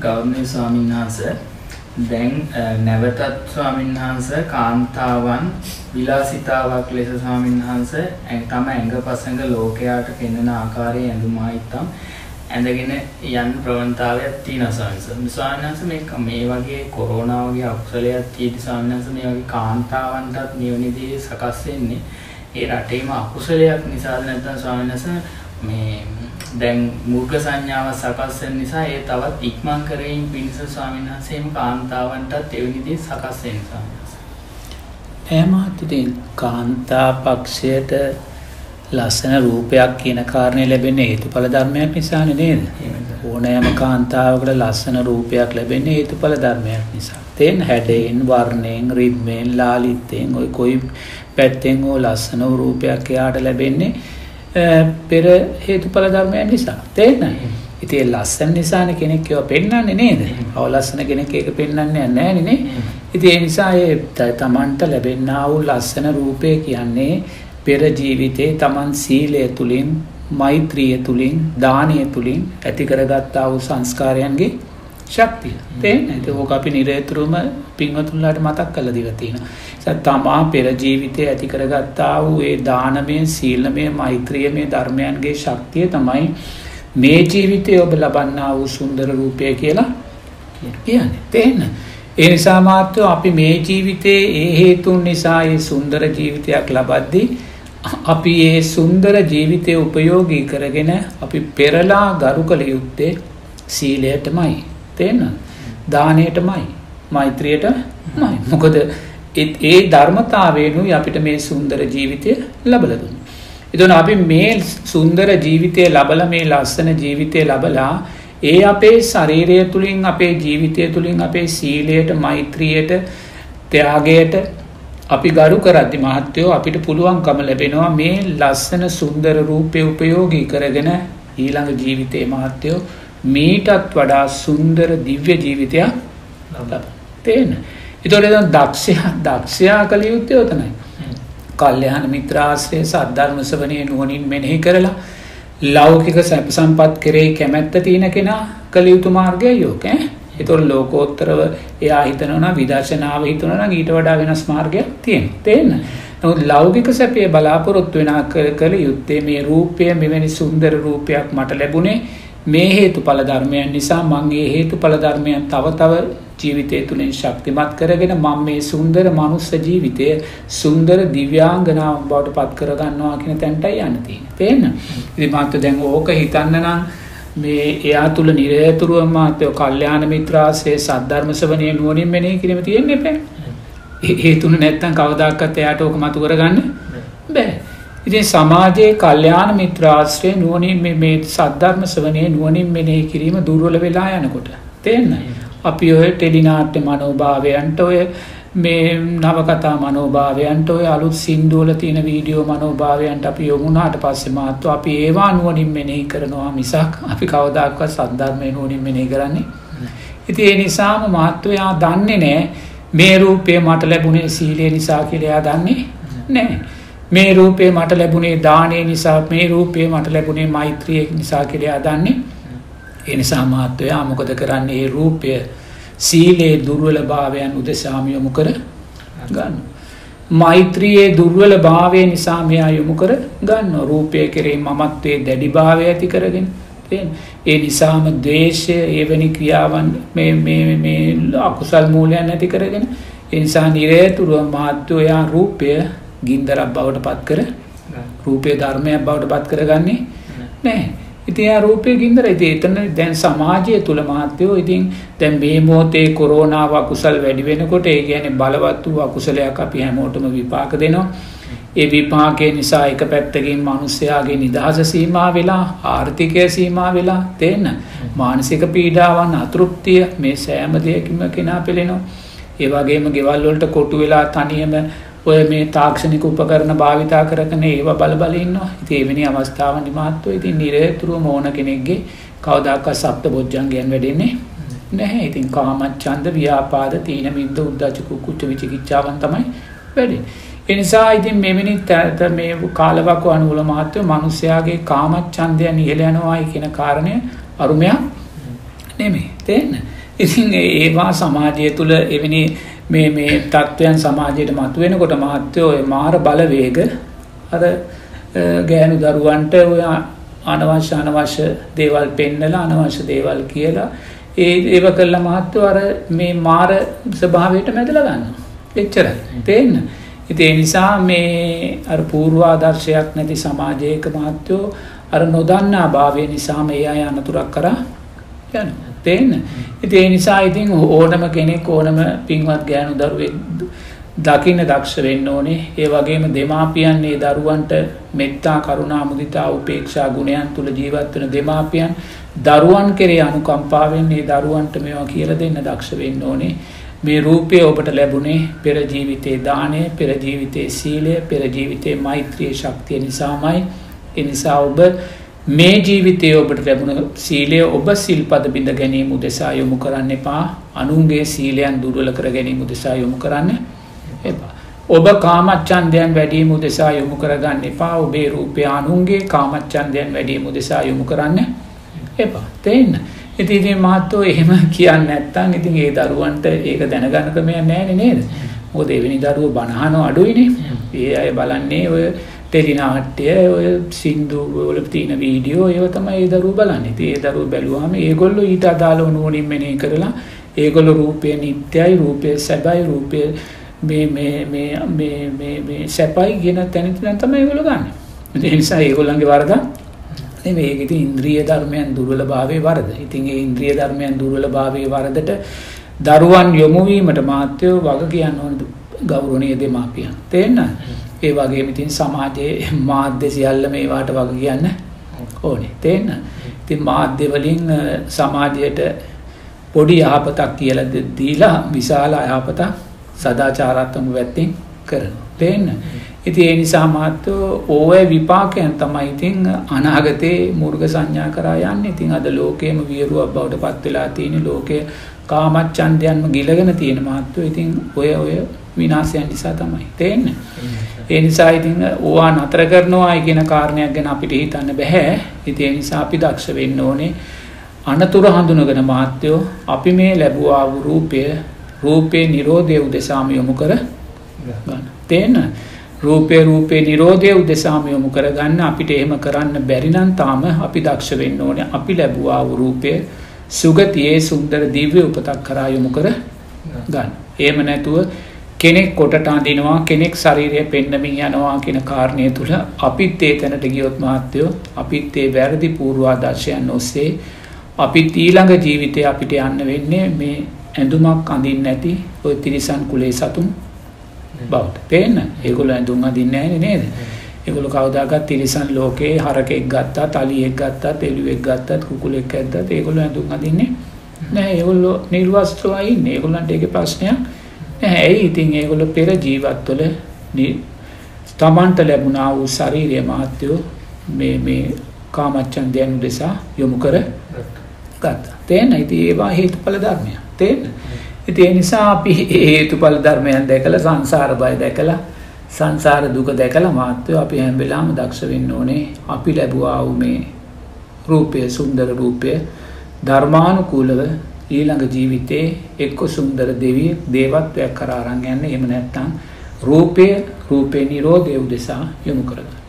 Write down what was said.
ගෞරවනීය ස්වාමීන් වහන්සේ දැන් නැවතත් ස්වාමීන් වහන්සේ කාන්තාවන් විලාසිතාවක් ලෙස ස්වාමීන් වහන්සේ තම ඇඟපසඟ ලෝකයාට පෙන්වන ආකාරයේ ඇඳුම් ආයිත්තම් ඇඳගෙන යන්න ප්‍රවණතාවයක් තියෙනවා ස්වාමීන් වහන්සේ. ස්වාමීන් වහන්සේ මේ මේ වගේ කොරෝනා වගේ අකුසලයක් තියෙදි ස්වාමීන් වහන්සේ මේ වගේ කාන්තාවන්ටත් නිවන දේ සකස් වෙන්නේ ඒ රටේම අකුසලයක් නිසාද නැත්නම් ස්වාමීන් වහන්සේ මේ දැන් මූර්ග සංඥාව සකස් වෙන නිසා ඒ තවත් ඉක්මන් කරමින් පිණිස ස්වාමීන් වහන්සේම කාන්තාවන්ටත් එවැනි දේ සකස් වෙන ඉතින් කාන්තා පක්ෂයට ලස්සන රූපයක් කියන කාරණේ ලැබෙන්නේ හේතුඵල ධර්මයක් නිසානේ නේද? ඕනෑම කාන්තාවකට ලස්සන රූපයක් ලැබෙන්නේ හේතුඵල ධර්මයක් නිසා. තේන් හැඩයෙන්, වර්ණයෙන්, රිද්මෙන්, ලාලිත්යෙන් ඔය කොයි පැත්තෙන් හෝ ලස්සන රූපයක් එයාට ලැබෙන්නේ පෙර හේතුඵල ධර්මයන් නිසා. තේන්න ඉතිේ ලස්සන් නිසාන කෙනෙක් ඒව පෙන්න්නන්නේ නේද? අවලස්සන කෙනෙක් ඒක පෙන්න්නන්නේ නෑනනේ ඉති ඒ නිසා ඒ තමන්ට ලැබෙන්න්නා වූ ලස්සන රූපය කියන්නේ පෙර ජීවිතේ තමන් සීලය තුළින් මෛත්‍රිය තුළින් දානය තුළින් ඇතිකරගත්තා වූ සංස්කාරයන්ගේ ශක්තිය. තේන ඇති ඕක අපි නිරේතුරුම පින්වතුන්ලාට මතක් කළ දිවතින තමා පෙරජීවිතය ඇතිකරගත්තා වූ ඒ දානමය සීල්ලමය මෛත්‍රියමය ධර්මයන්ගේ ශක්තිය තමයි මේ ජීවිතය ඔබ ලබන්නා වූ සුන්දර රූපය කියලා කියන්න. තේන්න. ඒ නිසා මාත්‍යව අපි මේ ජීවිතයේ ඒ හේතුන් නිසා ඒ සුන්දර ජීවිතයක් ලබද්දී අපි ඒ සුන්දර ජීවිතය උපයෝගී කරගෙන අපි පෙරලා ගරු කළ යුත්තේ සීලයටමයි. තේන්න දානයටමයි මෛත්‍රියට මයි මොකද ඒ ධර්මතාවයනු අපිට මේ සුන්දර ජීවිතය ලබලදුන්. එතුන අපි මේ සුන්දර ජීවිතය ලබල මේ ලස්සන ජීවිතය ලබලා ඒ අපේ ශරීරය තුළින් අපේ ජීවිතය තුළින් අපේ සීලයට මෛත්‍රියයට ත්‍යයාගයට අපි ගරු කරද්දි මහත්තයෝ අපිට පුළුවන්කම ලැබෙනවා මේ ලස්සන සුන්දර රූපය උපයෝගී කරගෙන ඊළඟ ජීවිතය මහත්තයෝ මීටත් වඩා සුන්දර දිව්‍ය ජීවිතයක් තේන. එතොට දක්ෂයා දක්ෂයා කළ යුත්තය ඔතනයි. කල්්‍යහන මිත්‍රාශ්‍රය සද්ධර්මස වනය නුවනින් මෙනෙහි කරලා ලෞකික සැප සම්පත් කරේ කැමැත්ත තියෙන කෙනා කළ යුතු මාර්ගය යෝක එතුොල් ලෝකෝත්තරව එයා හිතනවන විදර්ශනාව හිතනන ඊට වඩා වෙනස් මාර්ගයක් තියෙන් තියන්න නොත් ලෞගික සැපේ බලාපොරොත්තු වෙන කළ යුත්තේ මේ රූපය මෙවැනි සුන්දර රූපයක් මට ලැබුණේ මේ හේතු පලධර්මයන් නිසා. මංගේ හේතු පලධර්මයන් තව තව ජීවිතය තුළින් ශක්තිමත් කරගෙන මං මේ සුන්දර මනුස්ස ජීවිතය සුන්දර දිව්‍යාංගනාව බවට පත් කරගන්නවා කියන තැන්ටයි යන්නතින පේන්න ඉදිමත්ත දැන් ඕක හිතන්න නම් මේ එයා තුළ නිරේතුරුව මාතයෝ කල්්‍යයාන මිත්‍රාසේ සද්ධර්මස වනය නුවනින් මෙනේ කිරීම තියෙන්නේ පැ හේතුන නැත්තන් කවදක්කත් එයාට ඕක මතු කරගන්න බෑ. ඉතින් සමාජයේ කල්්‍යයාන මිත්‍රාශ්‍රය නුවනින් මේ සද්ධර්ම සවනය නුවනින් මෙනෙහි කිරීම දුර්වල වෙලා යනකොට තේන්න අපි ඔය ටෙලිනාට්‍ය මනෝභාවයන්ට ඔය මේ නවකතා මනෝභාවයන්ට ඔය අලුත් සින්දුවල තියෙන වීඩියෝ මනෝභාවයන්ට අපි යොමුණට පස්සේ මාත්තු අපි ඒවා නුවනින් මෙනෙහි කරනවා මිසක් අපි කවදක්ව සද්ධර්මය නුවනින් මෙනෙහි කරන්නේ ඉති ඒ නිසාම මහත්වයා දන්නේ නෑ මේ රූපය මට ලැබුණේ සීලය නිසා කියලයා දන්නේ නෑ මේ රූපය මට ලැබුණේ දානය නිසා මේ රූපය මට ලැබුණේ මෛත්‍රිය නිසා කියලයා දන්නේ එනිසා මාත්වයා මොකද කරන්නේ? ඒ රූපය සීලේ දුර්වල භාවයන් උදෙසාම යොමු කර ගන්න. මෛත්‍රයේ දුර්වල භාවය නිසාමයා යොමු කර ගන්න රූපය කරේ මමත්වේ දැඩි භාවය ඇති කරගෙන ඒ නිසාම දේශය ඒවැනි ක්‍රියාවන් අකුසල් මූලයන් ඇති කරගෙන එනිසා නිරේතුරුව මාත්‍යවයා රූපය ගින්දරක් බවට පත් කර රූපය ධර්මයක් බවට පත් කරගන්නේ නෑ. ඉතින් රූපය ගින්දර. ඉති එතන දැන් සමාජය තුළ මහත්තයෝ ඉතින් දැන් මේ මෝතේ කොරෝනාව අකුසල් වැඩි වෙනකොට ඒ ගැන බලවත් වූ අකුසලයක් අපි හැමෝටම විපාක දෙනවා ඒ විපාකය නිසා එක පැත්තකින් මනුස්්‍යයාගේ නිදහස සීමා වෙලා ආර්ථිකය සීමා වෙලා තියන්න මානසික පීඩාවන් අතෘප්තිය මේ සෑම දෙයකිම කෙනා පෙළෙනවා. ඒවාගේම ගෙවල්වලට කොටු වෙලා තනියම ඔය මේ තාක්ෂණික උපකරන භාවිතා කරන ඒව බලබලන්න ඉතිේවෙනි අවස්ථාව නිමත්ව ඉතින් නිරේතුරුව මෝන කෙනෙක්ගේ කවදක්ක සප්ත බොජ්ජන්ගයන් වැඩෙන්නේ නැහැ. ඉතින් කාමච්චන්ද ව්‍යාපාද තීන මින්ද උද්දාචකු කුච්ච විචිකිච්චාවන් තමයි වැඩි. එනිසා ඉතින් මෙමනි තැත මේ කාලවක අනුවල මහත්තව මනුස්්‍යයාගේ කාමච්චන්දයන් ඉහල යනවායි කියෙන කාරණය අරුමයක් නෙමෙයි. තේන්න. ඉතින් ඒවා සමාජය තුළ එවැනි මේ මේ තත්ත්වයන් සමාජයට මතුවෙනකොට මහත්තයෝ ඔය මාර බලවේග අර ගෑනු දරුවන්ට ඔය අනවශ්‍ය අනවශ්‍ය දේවල් පෙන්නලා අනවශ්‍ය දේවල් කියලා ඒ ඒව කල්ලා මහත්තව අර මේ මාර ස්භාවයට මැදල ගන්න. එච්චරයි. තේන්න. ඉති ඒ නිසා මේ අර පූර්වාදර්ශයක් නැති සමාජයක මහත්තයෝ අර නොදන්නා භාවය නිසාම ඒ අය අනතුරක් කරා යන. තේන්න. ඉති ඒ නිසා ඉතින් ඕනම කෙනෙක් ඕනම පින්වත් ගෑනු දරුවෙක් දකින්න දක්ෂ වෙන්න ඕනේ ඒ වගේම දෙමාපියන්නේ දරුවන්ට මෙත්තා කරුණා මුදිතා උපේක්ෂා ගුණයන් තුළ ජීවත්වන දෙමාපියන් දරුවන් කෙරේ අනුකම්පාවෙන්නේ දරුවන්ට මේවා කියල දෙන්න දක්ෂ වෙන්න ඕනේ මේ රූපය ඔබට ලැබුණේ පෙරජීවිතේ දානය පෙරජීවිතේ සීලය පෙරජීවිතේ මෛත්‍රිය ශක්තිය නිසාමයි එනිසා ඔබ මේ ජීවිතය ඔබට ලැබුණ සීලය ඔබ සිල්පද බිඳ ගැනීම උදෙසා යොමු කරන්න එපා අනුන්ගේ සීලයන් දුර්වල කර ගැනීම උදෙසා යොමු කරන්න එපා. ඔබ කාමච්චන්දයන් වැඩීම උදෙසා යොමු කරගන්න එපා ඔබේ රූපය අනුන්ගේ කාමච්චන්දයන් වැඩීම උදෙසා යොමු කරන්න එපා තේන්න. ඉති ඉතින් මහත්තෝ එහෙම කියන්න ඇත්තන් ඉතින් ඒ දරුවන්ට ඒක දැනගන්නකමය නෑන නේද. ඕ දෙවැනි දරුව බණහනෝ අඩුයිනේ. ඒ අය බලන්නේ ඔය ටෙලිනාට්‍ය ඔය සින්දුවල තින වීඩියෝ ඒව තමයි ඒ දරු බලන්න. ඒ දරු බැලුවම ඒගොල්ලු ඊට අදාළ ඕනුවනින් මෙනේ කරලා ඒගොල්ල රූපය නිත්‍යයි රූපය සැබයි රූපය මේ සැපයි ගෙන තැනතින තම ඒගොල ගන්න. නිසා ඒගොල්ලන්ගේ වරද මේකති ඉන්ද්‍රිය ධර්මයන් දුර්වල භාවය වරද. ඉතින් ඒ ඉන්ද්‍රිය ධර්මයන් දුර්වල භාවය වරදට දරුවන් යොමුවීමට මාත්‍යයෝ වග කියන්න ඕන. ගෞරුණය දෙමාපියන්. තේන්න? ඒ වගේ ඉතින් සමාජයේ මාධ්‍ය සියල්ල මේවාට වග කියන්න ඕනේ. තේන්න? ඉතින් මාධ්‍යවලින් සමාජයට පොඩි යහපතක් කියල දීලා විශාල අයහපතක් සදාචාරත්තම වැත්තිෙන් කරන. පේන්න. ඉති ඒ නිසා මාත්තෝ ඕය විපාකයන් තමයි ඉතිං අනාගතයේ මුර්ග සංඥා කරා යන්න. ඉතින් අද ලෝකේම වියරුවක් බවට පත්වෙලා තියෙන ලෝකය කාමච්චන්දයන්ම ගිලගෙන තියෙන මාත්තුව ඉතින් ඔය ඔය විනාසයන් නිසා තමයි තේන්න. ඒ නිසා ඉතින් ඕවා නතර කරනවා ඉගෙන කාරණයක් ගැන අපිට හිතන්න බැහැ ඉති ඒ නිසා අපි දක්ෂ වෙන්න ඕනේ. අනතුර හඳුනගෙන මාත්‍යයෝ අපි මේ ලැබවා රූපය රූපේ නිරෝධය උදෙසාම යොමු කර ගන්න. තේන්න රූපය රූපේ නිරෝධය උදෙසාම යොමු කරගන්න අපිට එහෙම කරන්න බැරිනන් තාම අපි දක්ෂ වෙන්න ඕන අපි ලැබවා රූපය සුගතියේ සුන්දර දිව්‍ය උපතක් කරා යොමු කර ගන්න. ඒම නැතුව කෙනෙක් කොටට අඳිනවා කෙනෙක් ශරීරය පෙන්නමින් යනවා කියෙන කාරණය තුළ අපිත් ඒ තැනට ගියොත් මාත්‍යයෝ අපිත් ඒ වැරදි පූර්වාදර්ශයන් ඔස්සේ අපිත් ඊළඟ ජීවිතය අපිට යන්න වෙන්නේ මේ ඇඳුමක් අඳින් නැති ඔය තිරිසන් කුලේ සතුන් බවට. පේන්න ඒගොල ඇඳුම් අදින්න ඇන නේද? එගොල කවදාගත් තිරිසන් ලෝකයේ හරකෙක් ගත්තා තලියෙක් ගත්තා තෙළුවෙක් ගත්තත් කුකුලෙක් ඇත්තත් ඒගොල ඇඳුම් අදින්නේ නෑ ඒගොල්ලො නිර්වස්ත්‍රවයි ඒගොල්ලන්ට ඒක ප්‍රශ්නයක් ඇයි ඉතින් ඒගොල පෙර ජීවත්වල තමන්ට ලැබුණා වූ ශරීරය මහත්තයෝ මේ මේ කාමච්චන්දයනු දෙසා යොමු කර ගත්ත. තේන ඉති ඒවා හේතු පල ධර්මය තේන්න ඉති ඒ නිසා අපි හේතුඵල ධර්මයන් දැකල සංසාර බය දැකලා සංසාර දුක දැකල මාත්‍යව අපි හැම්වෙලාම දක්ෂ වෙන්න ඕනේ. අපි ලැබවාව මේ රූපය සුන්දර රූපය ධර්මානුකූලව ඊළඟ ජීවිතේ එක්ක සුන්දර දෙවිය දේවත්වයක් කරාරං යන්න. එම නැත්තං රූපය රූපය නිරෝධය උදෙසා යොමු කරගන්න.